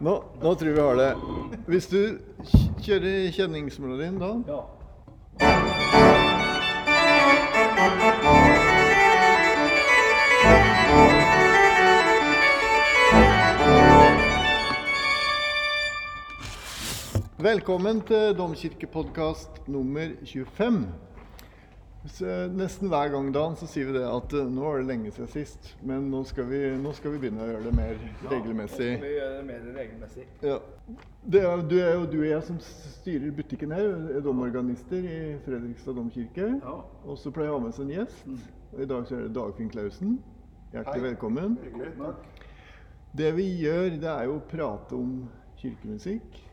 Nå, nå tror vi har det. Hvis du kj- kjører kjenningsmelodien da Ja. Velkommen til Domkirkepodkast nummer 25. Så nesten hver gang da så sier vi det at eh, nå er det lenge siden sist. Men nå skal vi, nå skal vi begynne å gjøre det mer regelmessig. Nå Skal vi gjøre det mer regelmessig? Ja. Det er, du er jo du og jeg som styrer butikken her. Er domorganister i Fredrikstad domkirke. Ja. Og så pleier jeg å ha med oss en gjest. Og I dag så er det Dagfinn Klausen. Hjertelig velkommen. Hyggelig. Takk. Det vi gjør, det er jo å prate om kirkemusikk.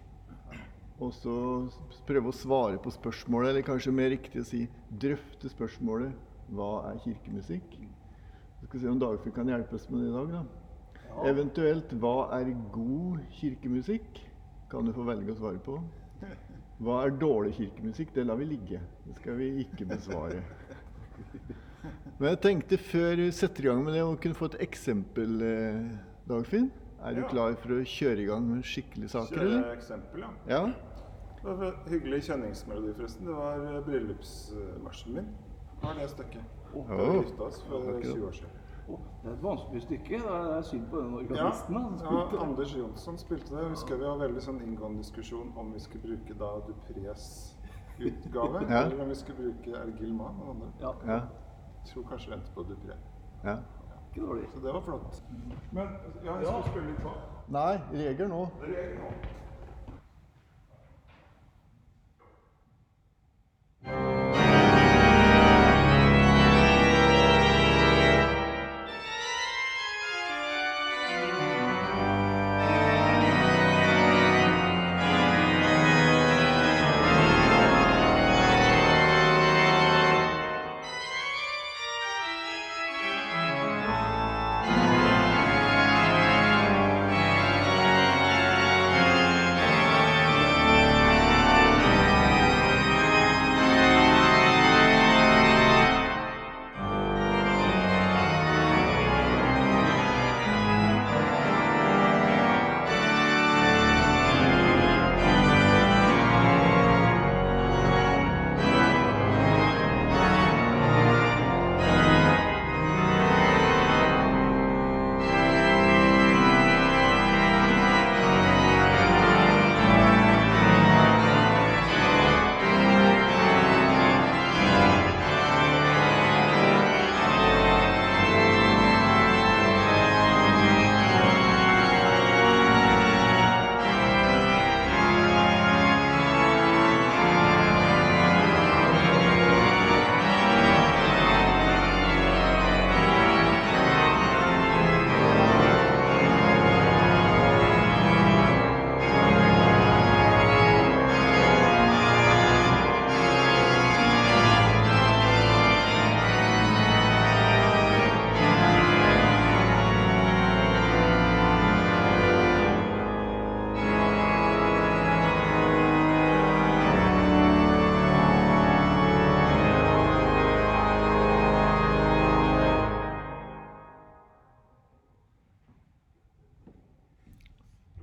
Og så prøve å svare på spørsmålet, eller kanskje mer riktig å si drøfte spørsmålet hva er kirkemusikk? Vi skal se om Dagfinn kan hjelpe oss med det i dag. da. Eventuelt hva er god kirkemusikk? Kan du få velge å svare på. Hva er dårlig kirkemusikk? Det lar vi ligge. Det skal vi ikke besvare. Men jeg tenkte før vi setter i gang med det, å kunne få et eksempel, eh, Dagfinn. Er du Ja. klar for å kjøre i gang med skikkelige saker, Kjøre eller? eksempel, ja. Ja? Det var en hyggelig kjenningsmelodi, forresten. Det var eh, bryllupsmarsjen min. Det var det stykket. Da vi Åh. gifta oss for Ja, akkurat. 20 år siden. Det er et vanskelig stykke. Det er synd på den Ja, organisten. da, som ja, spilte det. Anders Jonsson spilte det. Jeg husker vi var veldig sånn inngående diskusjon om vi skulle bruke da Duprés utgave, Ja. eller om vi skulle bruke Ergil Mann. og andre. Ja, Ja. Jeg tror kanskje vi venter på Dupré. ja. Ikke dårlig. Så det var flott. Men jeg skal ja. spille litt hva? Nei, reger nå. Det er nå.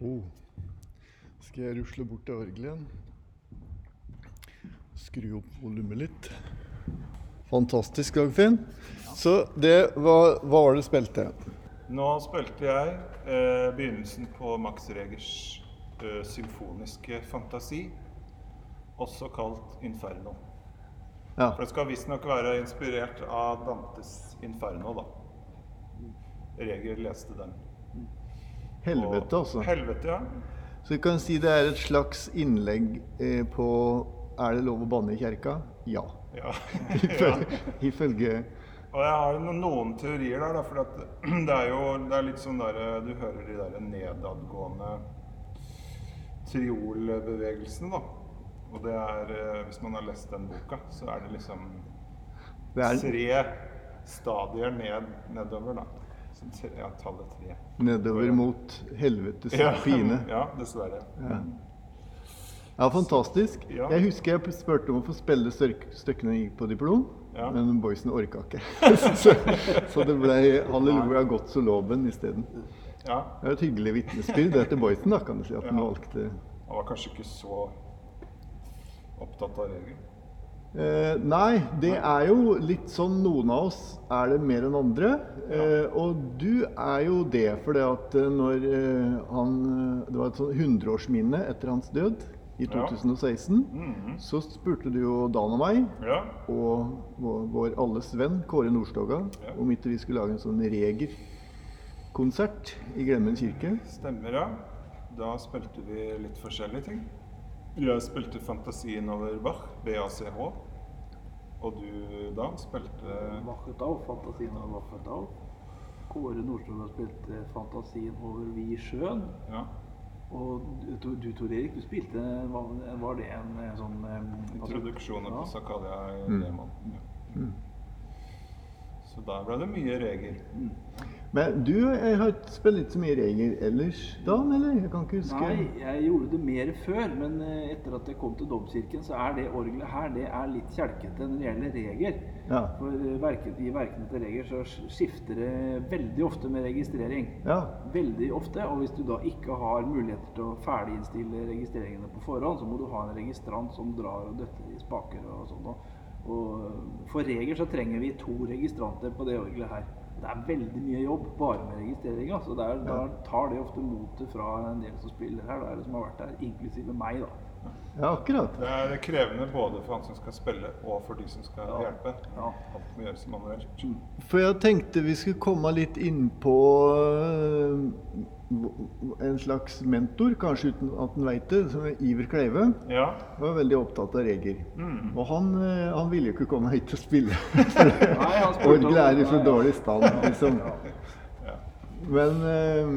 Oh. Skal jeg rusle bort til orgelet igjen? Skru opp volumet litt. Fantastisk, Dagfinn. Så det var, hva var det du spilte? Nå spilte jeg eh, begynnelsen på Max Regers eh, symfoniske fantasi, også kalt Inferno. Ja. For det skal visstnok være inspirert av Dantes Inferno, da. Reger leste den. Helvete, altså. Helvete, ja. Så vi kan si det er et slags innlegg eh, på Er det lov å banne i kjerka? Ja. ja. Ifølge, ifølge Og jeg har noen teorier der, da, for det er jo det er litt sånn der Du hører de der nedadgående triolbevegelsene, da. Og det er eh, Hvis man har lest den boka, så er det liksom Det er tre stadier ned, nedover, da. Ja, tallet tre. nedover mot helvetes Ja, pine. ja, dessverre. Ja. Ja, fantastisk. Ja. Jeg husker jeg spurte om å få spille stykkene jeg gikk på diplom, Ja. men boysen orka ikke. så, så det ble halleluja godt så loven isteden. Ja, Det er et hyggelig vitnesbyrd etter Boysen, da, kan du si. At han valgte han var kanskje ikke så opptatt av regel. Eh, nei, det er jo litt sånn noen av oss er det mer enn andre. Eh, og du er jo det for det at eh, når eh, han eh, Det var et sånn 100-årsminne etter hans død i Ja. 2016. -hmm. Så spurte du jo Dan og meg Ja. og vår, vår alles venn Kåre Nordstoga Ja. om ikke vi skulle lage en sånn Reger-konsert i Glemmen kirke. Stemmer, ja. Da spilte vi litt forskjellige ting. Jeg spilte Fantasien over Bach, BACH. Og du, da spilte Wachetau, fantasien over Wachetau. Kåre Nordstrøm har spilt fantasien over Vi sjøen. Ja. Og du, du Tor Erik, du spilte Var, var det en en sånn eh, altså- Introduksjonen på Sakalia i Mm. Lehmann. Ja. Så der ble det mye reger. Men du har ikke spilt ikke så mye regler ellers, Dan, eller? Jeg kan ikke huske. Nei, jeg gjorde det mer før, men eh, etter at jeg kom til Domkirken, så er det orgelet her det er litt kjelkete når det gjelder reger. Ja. For eh, verken, i verkene til reger så skifter det veldig ofte med registrering. Ja. Veldig ofte, og hvis du da ikke har muligheter til å ferdiginnstille registreringene på forhånd, så må du ha en registrant som drar og døtter i spaker og sånn. Og, og for reger så trenger vi to registranter på det orgelet her. Det er veldig mye jobb bare med registreringa, så der, er, da tar det ofte motet fra en del som spiller her, da, eller som har vært her, inklusive meg, da. Ja, akkurat. Det er krevende både for han som skal spille, og for de som skal Ja. hjelpe. Ja. Alt må gjøres manuelt. For jeg tenkte vi skulle komme litt inn på øh, en slags mentor, kanskje uten at han veit det, som er Iver Kleive. Ja. var veldig opptatt av reger. Mm. Og han, øh, han ville jo ikke komme hit og spille. Nei, han Orgelet er i så dårlig stand, liksom. Men, øh,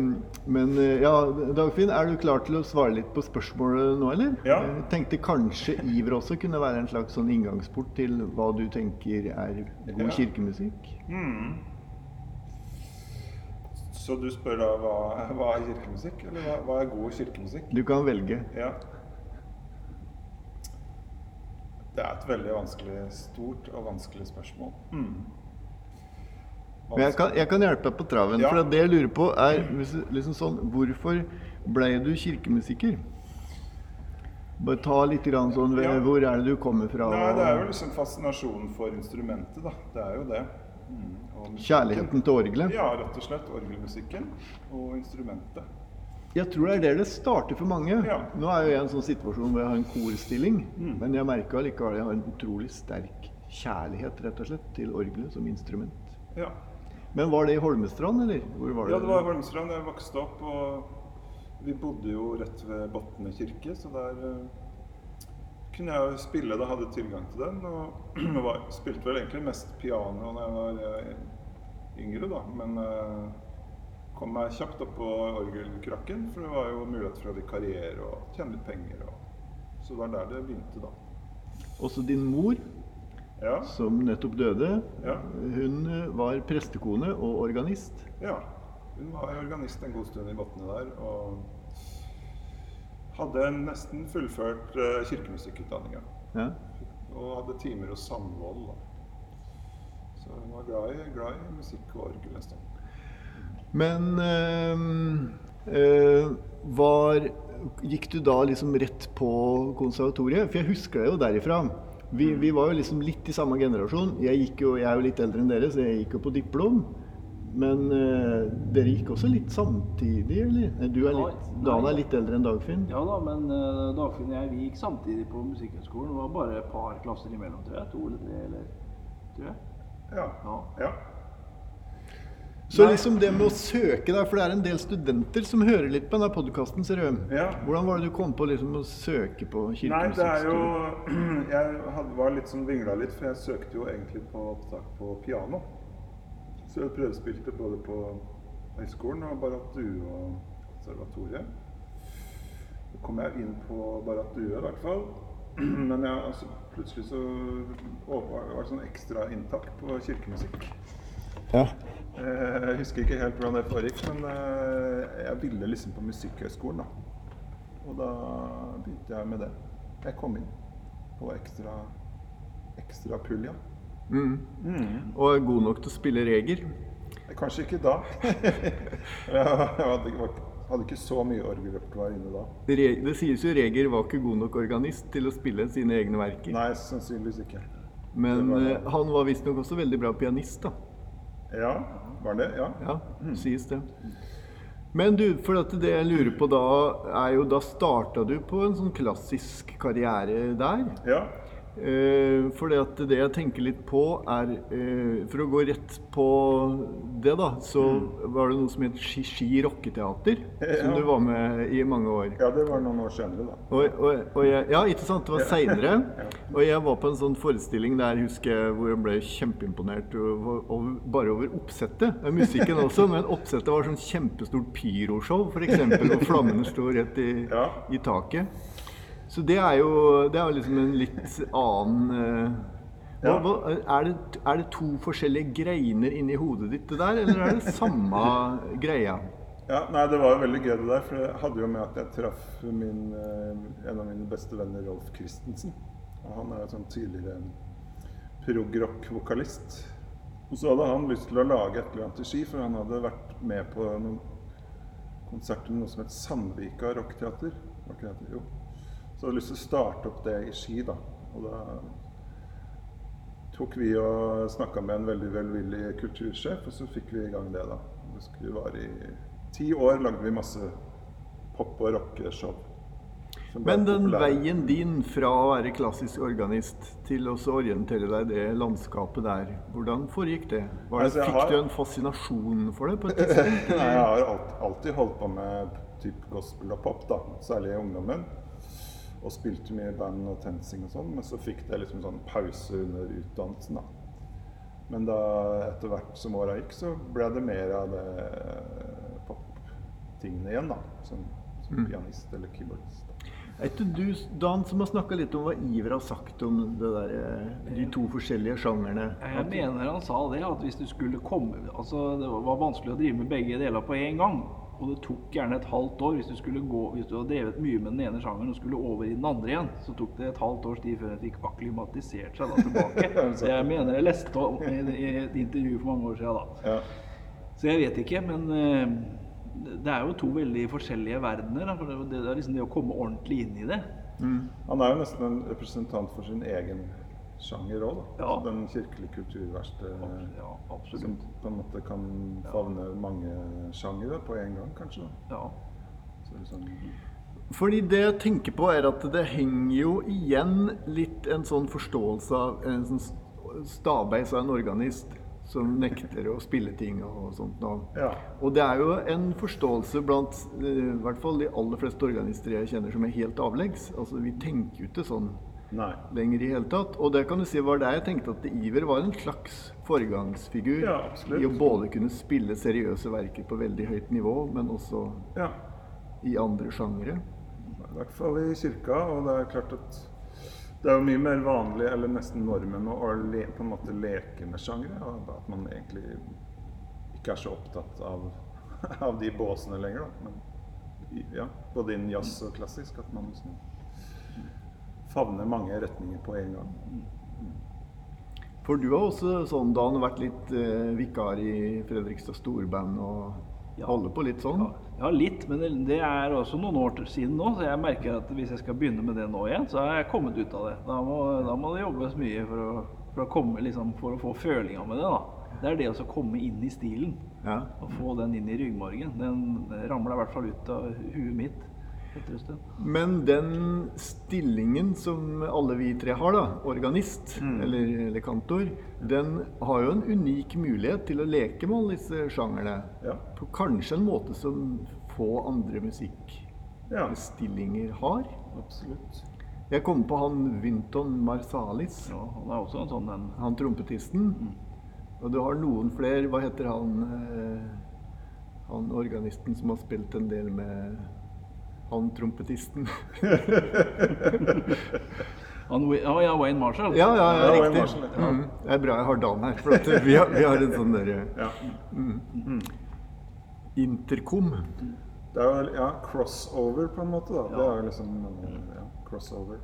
men øh, ja, Dagfinn, er du klar til å svare litt på spørsmålet nå, eller? Ja. Jeg tenkte kanskje Iver også kunne være en slags sånn inngangsport til hva du tenker er god Ja. kirkemusikk. Mm. Så du spør da hva, hva er kirkemusikk? Eller hva, hva er god kirkemusikk? Du kan velge. Ja. Det er et veldig vanskelig, stort og vanskelig spørsmål. Mm. Men jeg kan, jeg kan hjelpe deg på traven. Ja. For det jeg lurer på, er liksom sånn Hvorfor ble du kirkemusiker? Bare ta litt grann sånn Ja. Hvor er det du kommer fra? Nei, det er jo liksom fascinasjonen for instrumentet, da. Det er jo det. Mm. Kjærligheten til orgelet? Ja, rett og slett. Orgelmusikken og instrumentet. Jeg tror det er der det starter for mange. Ja. Nå er jo jeg i en sånn situasjon hvor jeg har en korstilling, Mm. men jeg merker allikevel at jeg har en utrolig sterk kjærlighet rett og slett til orgelet som instrument. Ja. Men var det i Holmestrand, eller? Det? Ja, det var i Holmestrand jeg vokste opp, og vi bodde jo rett ved Botne kirke, så der uh, kunne jeg spille da, hadde tilgang til den. Og var, spilte vel egentlig mest piano da jeg var uh, yngre, da. Men uh, kom meg kjapt opp på orgelkrakken, for det var jo mulighet for å vikariere og tjene litt penger. Og, så det var der det begynte, da. Også din mor, Ja. som nettopp døde, Ja. hun eh, var prestekone og organist. Ja. Hun var organist en god stund i Botne der, og hadde nesten fullført uh, kirkemusikkutdanninga. Ja. Og hadde timer hos Sandvold. Så hun var glad i, glad i musikk og orgel en stund. Men øh, øh, var Gikk du da liksom rett på konservatoriet? For jeg husker deg jo derifra. Vi, vi var jo liksom litt i samme generasjon. Jeg, gikk jo, jeg er jo litt eldre enn dere, så jeg gikk jo på diplom. Men uh, dere gikk også litt samtidig, eller? Nei, Du er litt, Dan er litt eldre enn Dagfinn. Ja da, men uh, Dagfinn og jeg vi gikk samtidig på Musikkhøgskolen. Det var bare et par klasser imellom, tror jeg. To eller tre, eller tror jeg. Ja. Ja. ja. Så liksom det med å søke deg, for det er en del studenter som hører litt på denne podkasten, ser du. Ja. Hvordan var det du kom på liksom å søke på Nei, det er jo kirkemusikkstudiet? Jeg hadde, var litt sånn vingla litt, for jeg søkte jo egentlig på opptak på piano. Så jeg prøvespilte både på høyskolen og Barrat Due og konservatoriet. Så kom jeg inn på Barrat Due i hvert fall. Men jeg, altså, plutselig så var det sånn ekstra inntak på kirkemusikk. Ja. Eh, Jeg husker ikke helt hvordan det foregikk, men eh, jeg ville liksom på Musikkhøgskolen, da. Og da begynte jeg med det. Jeg kom inn på ekstra, ekstra pull, ja. Mm. Og er god nok til å spille reger. Kanskje ikke da. jeg hadde, ikke- hadde ikke så mye orgelrepertoar inne da. Det, Det sies jo Reger var ikke god nok organist til å spille sine egne verker. Nei, sannsynligvis ikke. Men var eh, han var visstnok også veldig bra pianist, da. Ja, var det? Ja. Ja, sies det. Men du, for at det jeg lurer på da, er jo da starta du på en sånn klassisk karriere der. ja. Eh, for det at det jeg tenker litt på, er eh, For å gå rett på det, da, så var det noe som het Ski, Ski rocketeater. Som du var med i mange år. ja, det var noen år senere, da. Og, og, og jeg, ja, ikke sant? Det var seinere. Og jeg var på en sånn forestilling der husker jeg, hvor jeg ble kjempeimponert over, over, bare over oppsettet. Musikken også, men oppsettet var sånn kjempestort pyroshow, f.eks. Og flammene sto rett i, i taket. Så det er jo det er liksom en litt annen eh, Ja. er, det, er det to forskjellige greiner inni hodet ditt, det der, eller er det samme greia? Ja, nei, Det var jo veldig gøy det der, for det hadde jo med at jeg traff min, eh, en av mine beste venner, Rolf Christensen. Og Han er jo sånn tidligere prog-rock-vokalist. Og så hadde han lyst til å lage et eller annet i Ski, for han hadde vært med på noen konserter med noe som het Sandvika Rockteater. Var ikke jeg hadde lyst til å starte opp det i Ski, da. Og da tok vi og snakka med en veldig velvillig kultursjef, og så fikk vi i gang det, da. Det skulle vare i ti år, lagde vi masse pop- og rockeshow. Men den populære. veien din fra å være klassisk organist til å orientere deg i det landskapet der, hvordan foregikk det? Var det Altså, fikk har- du en fascinasjon for det på et tidspunkt? Nei, jeg har alltid holdt på med typ gospel og pop, da. Særlig i ungdommen. Og spilte mye i band og tensing og sånn. Men så fikk det liksom sånn pause under utdannelsen, da. Men da etter hvert som åra gikk, så ble det mer av det pop-tingene igjen, da. Som, som pianist eller keyboardist. Er ikke du, Dan, som har snakka litt om hva Iver har sagt om det der, eh, de to forskjellige sjangerne? Jeg mener han sa det, at hvis du skulle komme Altså, det var vanskelig å drive med begge deler på en gang. Og det tok gjerne et halvt år. Hvis du skulle gå, hvis du hadde drevet mye med den ene sjangeren og skulle over i den andre igjen, så tok det et halvt års tid før en fikk akklimatisert seg da tilbake. Så jeg mener jeg leste om i et intervju for mange år siden da. Så jeg vet ikke, men eh, det er jo to veldig forskjellige verdener. Da. For det er liksom det å komme ordentlig inn i det. Han er jo nesten en representant for sin egen sjanger òg, da. Ja. Den kirkelige kulturverkstedet Ja, Som på en måte kan favne mange sjangere på en gang, kanskje. da. Ja. Så liksom, Fordi det jeg tenker på, er at det henger jo igjen litt en sånn forståelse av en sånn stabeis av en organist som nekter å spille ting og sånt. nå. ja. Og det er jo en forståelse blant eh, i hvert fall de aller fleste organister jeg kjenner som er helt avleggs. Altså, Vi tenker jo ikke sånn Nei. lenger i hele tatt. Og det kan du si var der jeg tenkte at Iver var en slags foregangsfigur Ja, i å både kunne spille seriøse verker på veldig høyt nivå, men også Ja. i andre sjangere. I hvert fall i kirka. Og det er klart at det er jo mye mer vanlig, eller nesten normen, å le, på en måte leke med sjangere. At man egentlig ikke er så opptatt av, av de båsene lenger, da. Men ja, både innen jazz og klassisk. At man liksom favner mange retninger på en gang. For du har også sånn, Dan, vært litt eh, vikar i Fredrikstad Storband og Ja. holder på litt sånn? Ja, litt, men det, det er også noen år siden nå, så jeg merker at hvis jeg skal begynne med det nå igjen, så har jeg kommet ut av det. Da må, da må det jobbes mye for å, for å, komme, liksom, for å få følinga med det. da. Det er det å komme inn i stilen Ja. og få den inn i ryggmargen. Den ramla i hvert fall ut av huet mitt. Men den stillingen som alle vi tre har, da, organist Mm. eller, eller kantor, den har jo en unik mulighet til å leke med alle disse sjangerne. Ja. På kanskje en måte som få andre Ja. musikkstillinger har. Absolutt. Jeg kom på han Vinton Marsalis, Ja, han er også en sånn en han trompetisten. Og du har noen flere. Hva heter han eh, Han organisten som har spilt en del med han trompetisten? han, Ja, ja, Wayne Marshall. Ja, ja, ja, Ja, riktig. Marshall, ja. Mm. Det er bra jeg har Dan her, for at vi, har, vi har en sånn derre Ja. intercom. Det er vel ja, crossover på en måte, da. Det er jo liksom ja, crossover.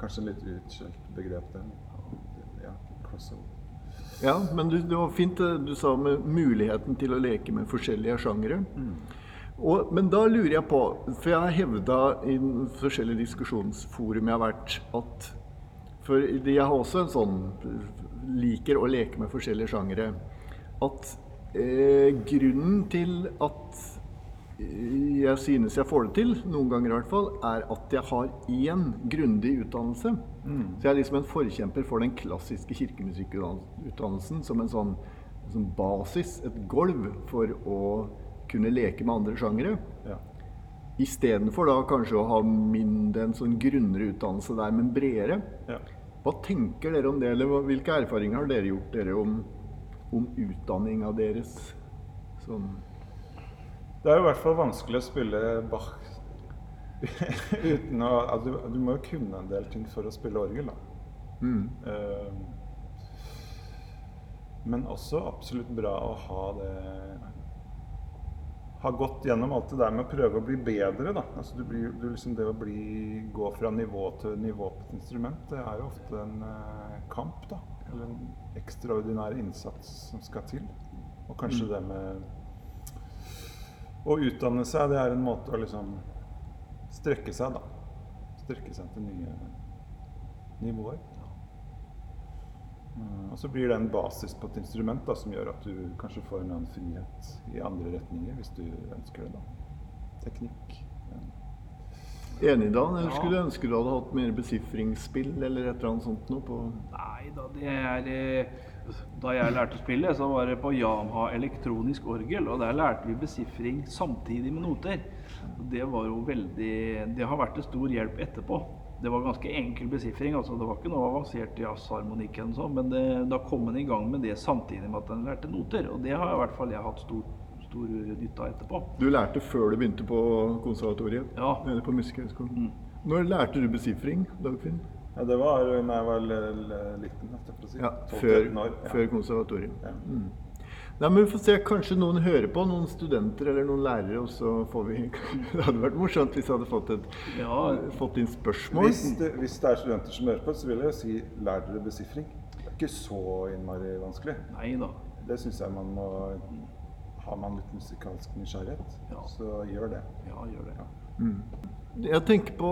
Kanskje litt utskjelt begrep, det. Ja, crossover. Ja, men du, det var fint det du sa med muligheten til å leke med forskjellige sjangere. Og, men da lurer jeg på, for jeg har hevda i forskjellige diskusjonsforum jeg har vært, at For jeg har også en sånn liker å leke med forskjellige sjangere. At eh, grunnen til at eh, jeg synes jeg får det til, noen ganger i hvert fall, er at jeg har én grundig utdannelse. Så jeg er liksom en forkjemper for den klassiske kirkemusikkutdannelsen som en sånn, en sånn basis, et gulv, for å kunne leke med andre sjangere. Ja. Istedenfor da kanskje å ha mindre en sånn grunnere utdannelse der, men bredere. Ja. Hva tenker dere om det, eller hvilke erfaringer har dere gjort dere om, om utdanning av deres? Sånn Det er jo i hvert fall vanskelig å spille Bach uten å altså, du, du må jo kunne en del ting for å spille orgel, da. mm. Uh, men også absolutt bra å ha det Ha gått gjennom alt det der med å prøve å bli bedre. da. Altså, du blir, du liksom det å bli, gå fra nivå til nivå på et instrument, det er jo ofte en eh, kamp. da. Eller en ekstraordinær innsats som skal til. Og kanskje det med å utdanne seg, det er en måte å liksom strekke seg, da. Strekke seg til nye nivåer. Og så blir det en basis på et instrument da, som gjør at du kanskje får en annen frihet i andre retninger, hvis du ønsker det. da. Teknikk. Ja. Enig, Dan? Eller Ja. skulle du ønske du hadde hatt mer besifringsspill eller et eller annet sånt noe på Nei da, det er eh, Da jeg lærte å spille, så var det på Yamaha elektronisk orgel, og der lærte vi besifring samtidig med noter. Og Det var jo veldig Det har vært en stor hjelp etterpå. Det var ganske enkel besifring, altså det var ikke noe avansert jazzharmonikk eller men det, da kom en i gang med det samtidig med at en lærte noter, og det har i hvert fall jeg hatt stor, stor nytte av etterpå. Du lærte før du begynte på konservatoriet? Ja. Eller på Musikkhøgskolen? Mm. Når lærte du besifring, Dagfinn? Ja, det var da jeg var liten, si. Ja, 12-13 før, år. Ja. før konservatoriet. Ja. Nei, men vi får se. Kanskje noen hører på, noen studenter eller noen lærere, og så får vi Det hadde vært morsomt hvis jeg hadde fått, et, Ja, fått inn spørsmål. Hvis det, hvis det er studenter som hører på, så vil jeg si lær dere besifring. Det er ikke så innmari vanskelig. nei da. Det syns jeg man må Har man litt musikalsk nysgjerrighet, Ja. så gjør det. Ja, gjør det. ja. Jeg tenker på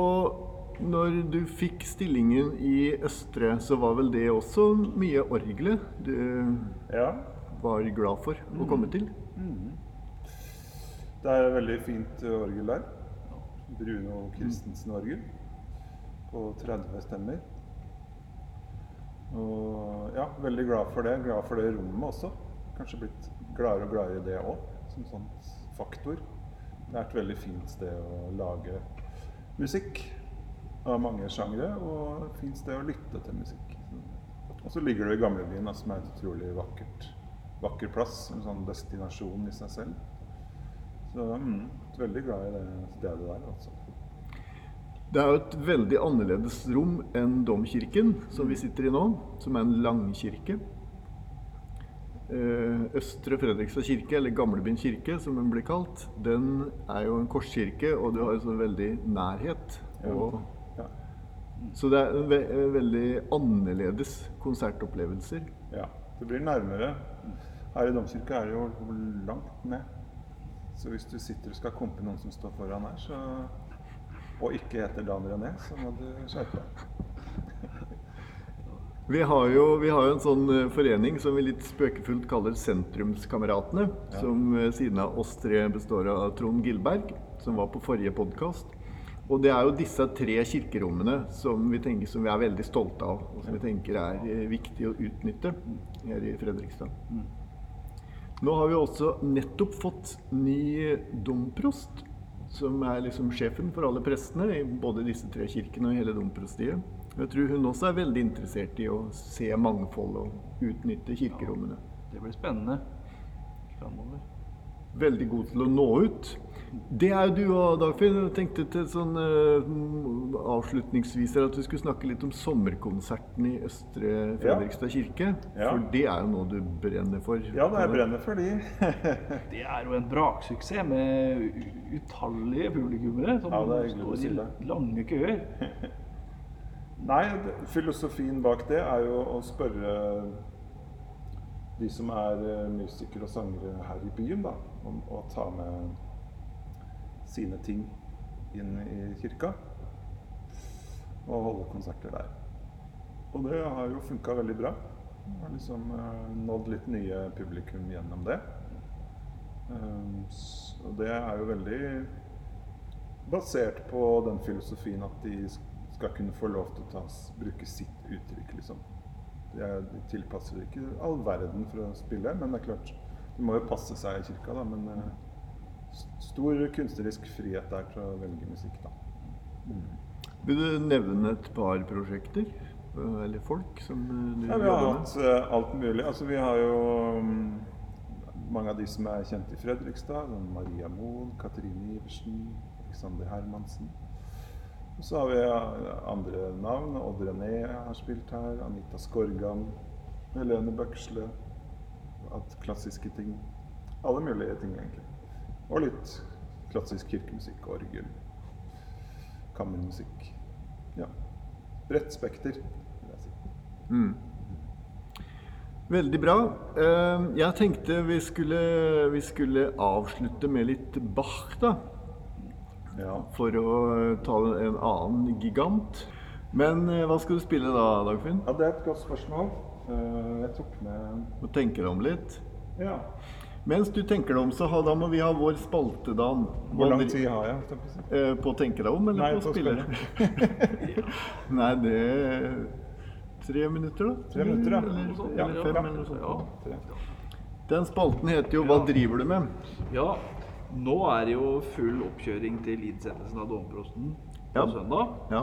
når du fikk stillingen i Østre, så var vel det også mye orgelet du Ja. Var glad for å komme til? Det er et veldig fint eh, orgel der. Bruno Christensen-orgel på 30 stemmer. Og ja, veldig glad for det. Glad for det rommet også. Kanskje blitt gladere og gladere i det òg, som sånn faktor. Det er et veldig fint sted å lage musikk av mange sjangre, og et fint sted å lytte til musikk. Og så ligger det i gamlebyen, som er et utrolig vakkert, vakker plass. En sånn destinasjon i seg selv. Så mm, veldig glad i det stedet der, altså. Det er jo et veldig annerledes rom enn domkirken, som vi sitter i nå, som er en langkirke. Eh, Østre Fredrikstad kirke, eller Gamlebyen kirke, som den blir kalt, den er jo en korskirke, og du har jo så veldig nærhet. Ja. Og, Ja. så det er en ve veldig annerledes konsertopplevelser. ja. Det blir nærmere. Her i domkirka er det jo langt ned. Så hvis du sitter og skal kompe noen som står foran her, så, og ikke heter Dan René, så må du skjerpe deg. Vi har, jo, vi har jo en sånn eh, forening som vi litt spøkefullt kaller Sentrumskameratene. Som eh, siden av oss tre består av Trond Gilberg, som var på forrige podkast. Og det er jo disse tre kirkerommene som vi tenker som vi er veldig stolte av, og som vi tenker er eh, viktig å utnytte her i Fredrikstad. Nå har vi også nettopp fått ny domprost, som er liksom sjefen for alle prestene i både disse tre kirkene og hele domprostiet. Jeg tror hun også er veldig interessert i å se mangfold og utnytte kirkerommene. Det blir spennende framover. Veldig god til å nå ut. Det er jo du og Dagfinn. Jeg tenkte til sånn uh, avslutningsvis at vi skulle snakke litt om sommerkonserten i Østre Fredrikstad kirke. Ja. For det er jo noe du brenner for. Ja, det er brenner for de. Det er jo en braksuksess med utallige publikummere som Ja, står i lange køer. Nei, filosofien bak det er jo å spørre de som er eh, musikere og sangere her i byen, da, om å ta med sine ting inn i kirka og holde konserter der. Og det har jo funka veldig bra. Har liksom eh, nådd litt nye publikum gjennom det. Um, og det er jo veldig basert på den filosofien at de skal kunne få lov til å ta, bruke sitt uttrykk, liksom. De, de tilpasser ikke all verden for å spille, men det er klart De må jo passe seg i kirka, da, men eh, stor kunstnerisk frihet der til å velge musikk, da. Vil du nevne et par prosjekter? eh, Eller folk som eh, du Ja, vi har hatt eh, alt mulig. Altså, vi har jo mm, mange av de som er kjent i Fredrikstad. Sånn Maria Moen, Katrine Iversen, Alexander Hermansen. Og så har vi andre navn. Odd René har spilt her. Anita Skorgan. Helene Bøksle. At klassiske ting. Alle mulige ting, egentlig. Og litt klassisk kirkemusikk. Orgel. Kammermusikk. Ja. Bredt spekter, vil jeg si. Mm. Veldig bra. Eh, Jeg tenkte vi skulle, vi skulle avslutte med litt Bach, da. Ja. For å eh, ta en annen gigant. Men eh, hva skal du spille da, Dagfinn? Ja, det er et godt spørsmål. Jeg tok med Må tenke deg om litt. Ja. Mens du tenker deg om, så ha, da må vi ha vår spalte, Dan. Hvor lang tid har jeg? på å? Eh, På å tenke deg om, eller Nei, på å spille? Nei, det er Tre minutter, da? Tre minutter, ja. Eller, Ja, eller fem, eller noe sånt. Ja. Den spalten heter jo 'Hva driver du med?' Ja, nå er det jo full oppkjøring til innsettelsen av domprosten på Ja. søndag. Ja.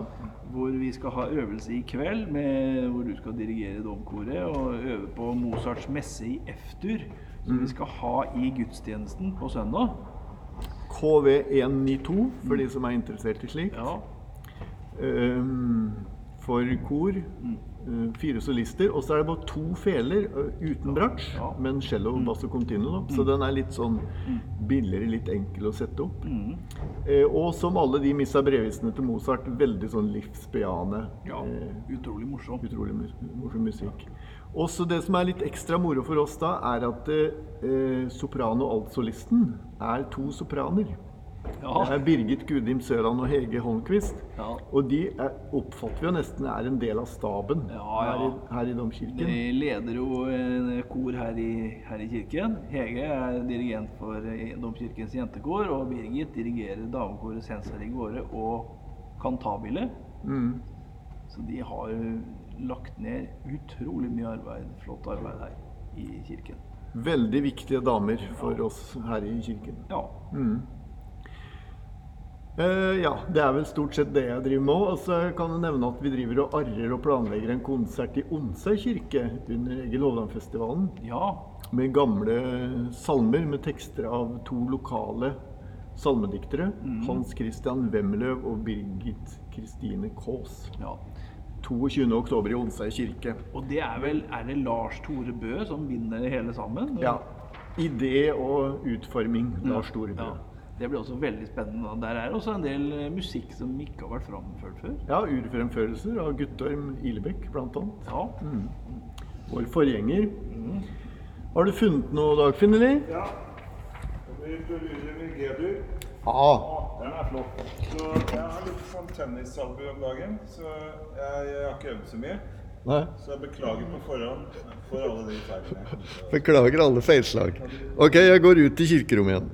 Hvor vi skal ha øvelse i kveld, med, hvor du skal dirigere domkoret og øve på Mozarts messe i F-dur. Som vi skal ha i gudstjenesten på søndag. KV192, for de som er interessert i slikt. Ja, Um, for kor. eh, fire solister. Og så er det bare to feler eh, uten bratsj, Ja. men cello, bass og continuo. da. Så den er litt sånn billigere, litt enkel å sette opp. Eh, og som alle de missa brevisene til Mozart, veldig sånn livsbejaende. ja eh, utrolig morsom. Utrolig morsom musikk. Også det som er litt ekstra moro for oss da, er at eh, sopran- og altsolisten er to sopraner. Det er Birgit Gudim Søland og Hege Holmquist. Ja. Og de er, oppfatter vi jo nesten er en del av staben Ja, Her, i, her i domkirken. de leder jo en kor her i, her i kirken. Hege er dirigent for eh, Domkirkens jentekor, og Birgit dirigerer damekoret Sensor i Gårde og Cantabile. Mm. Så de har lagt ned utrolig mye arbeid, flott arbeid her i kirken. Veldig viktige damer for oss her i kirken. Ja. Mm. Uh, ja, det er vel stort sett det jeg driver med òg. Og så kan jeg nevne at vi driver og arrer og planlegger en konsert i Onsøy kirke under Egil Hovland-festivalen. ja. Med gamle salmer med tekster av to lokale salmediktere. Hans Christian Wemløv og Birgit Kristine Kaas. ja. 22. oktober i Onsøy kirke. Og det er vel Er det Lars Tore Bø som vinner det hele sammen? Ja. Idé og utforming. Lars Storebø. Ja. Det blir også veldig spennende. Der er også en del eh, musikk som ikke har vært framført før. Ja, urfremførelser av Guttorm Ilebekk, blant annet. Ja. Vår forgjenger. Har du funnet noe, Dagfinn, eller? Ja. Vi blir med G-dur. Ja. Den er flott. Så jeg har litt sånn tennisalbue om dagen, så jeg, jeg har ikke øvd så mye. Nei. Så jeg beklager på forhånd for alle de feilene. Beklager alle feilslag. Ok, jeg går ut til kirkerommet igjen.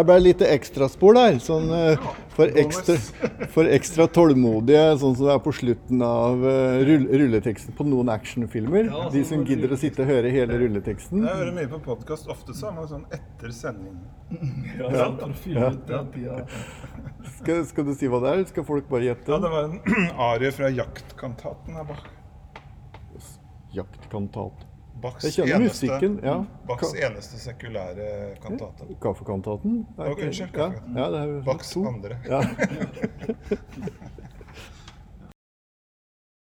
Det ble litt ekstraspor der. Sånn, eh, for, ekstra, for ekstra tålmodige, sånn som det er på slutten av eh, rulleteksten på noen actionfilmer. Ja, De som gidder å sitte og høre hele rulleteksten. Jeg hører mye på podkast. Ofte så er man sånn etter sending. Ja, ut den tida. Skal, skal du si hva det er, eller skal folk bare gjette? Ja, det var en arie fra jaktkantaten her bak. Jaktkantat. Bachs musikken, ja. Bachs eneste sekulære kantate. Kaffekantaten? Er unnskyld, Ja, ja, Bachs andre. Ja.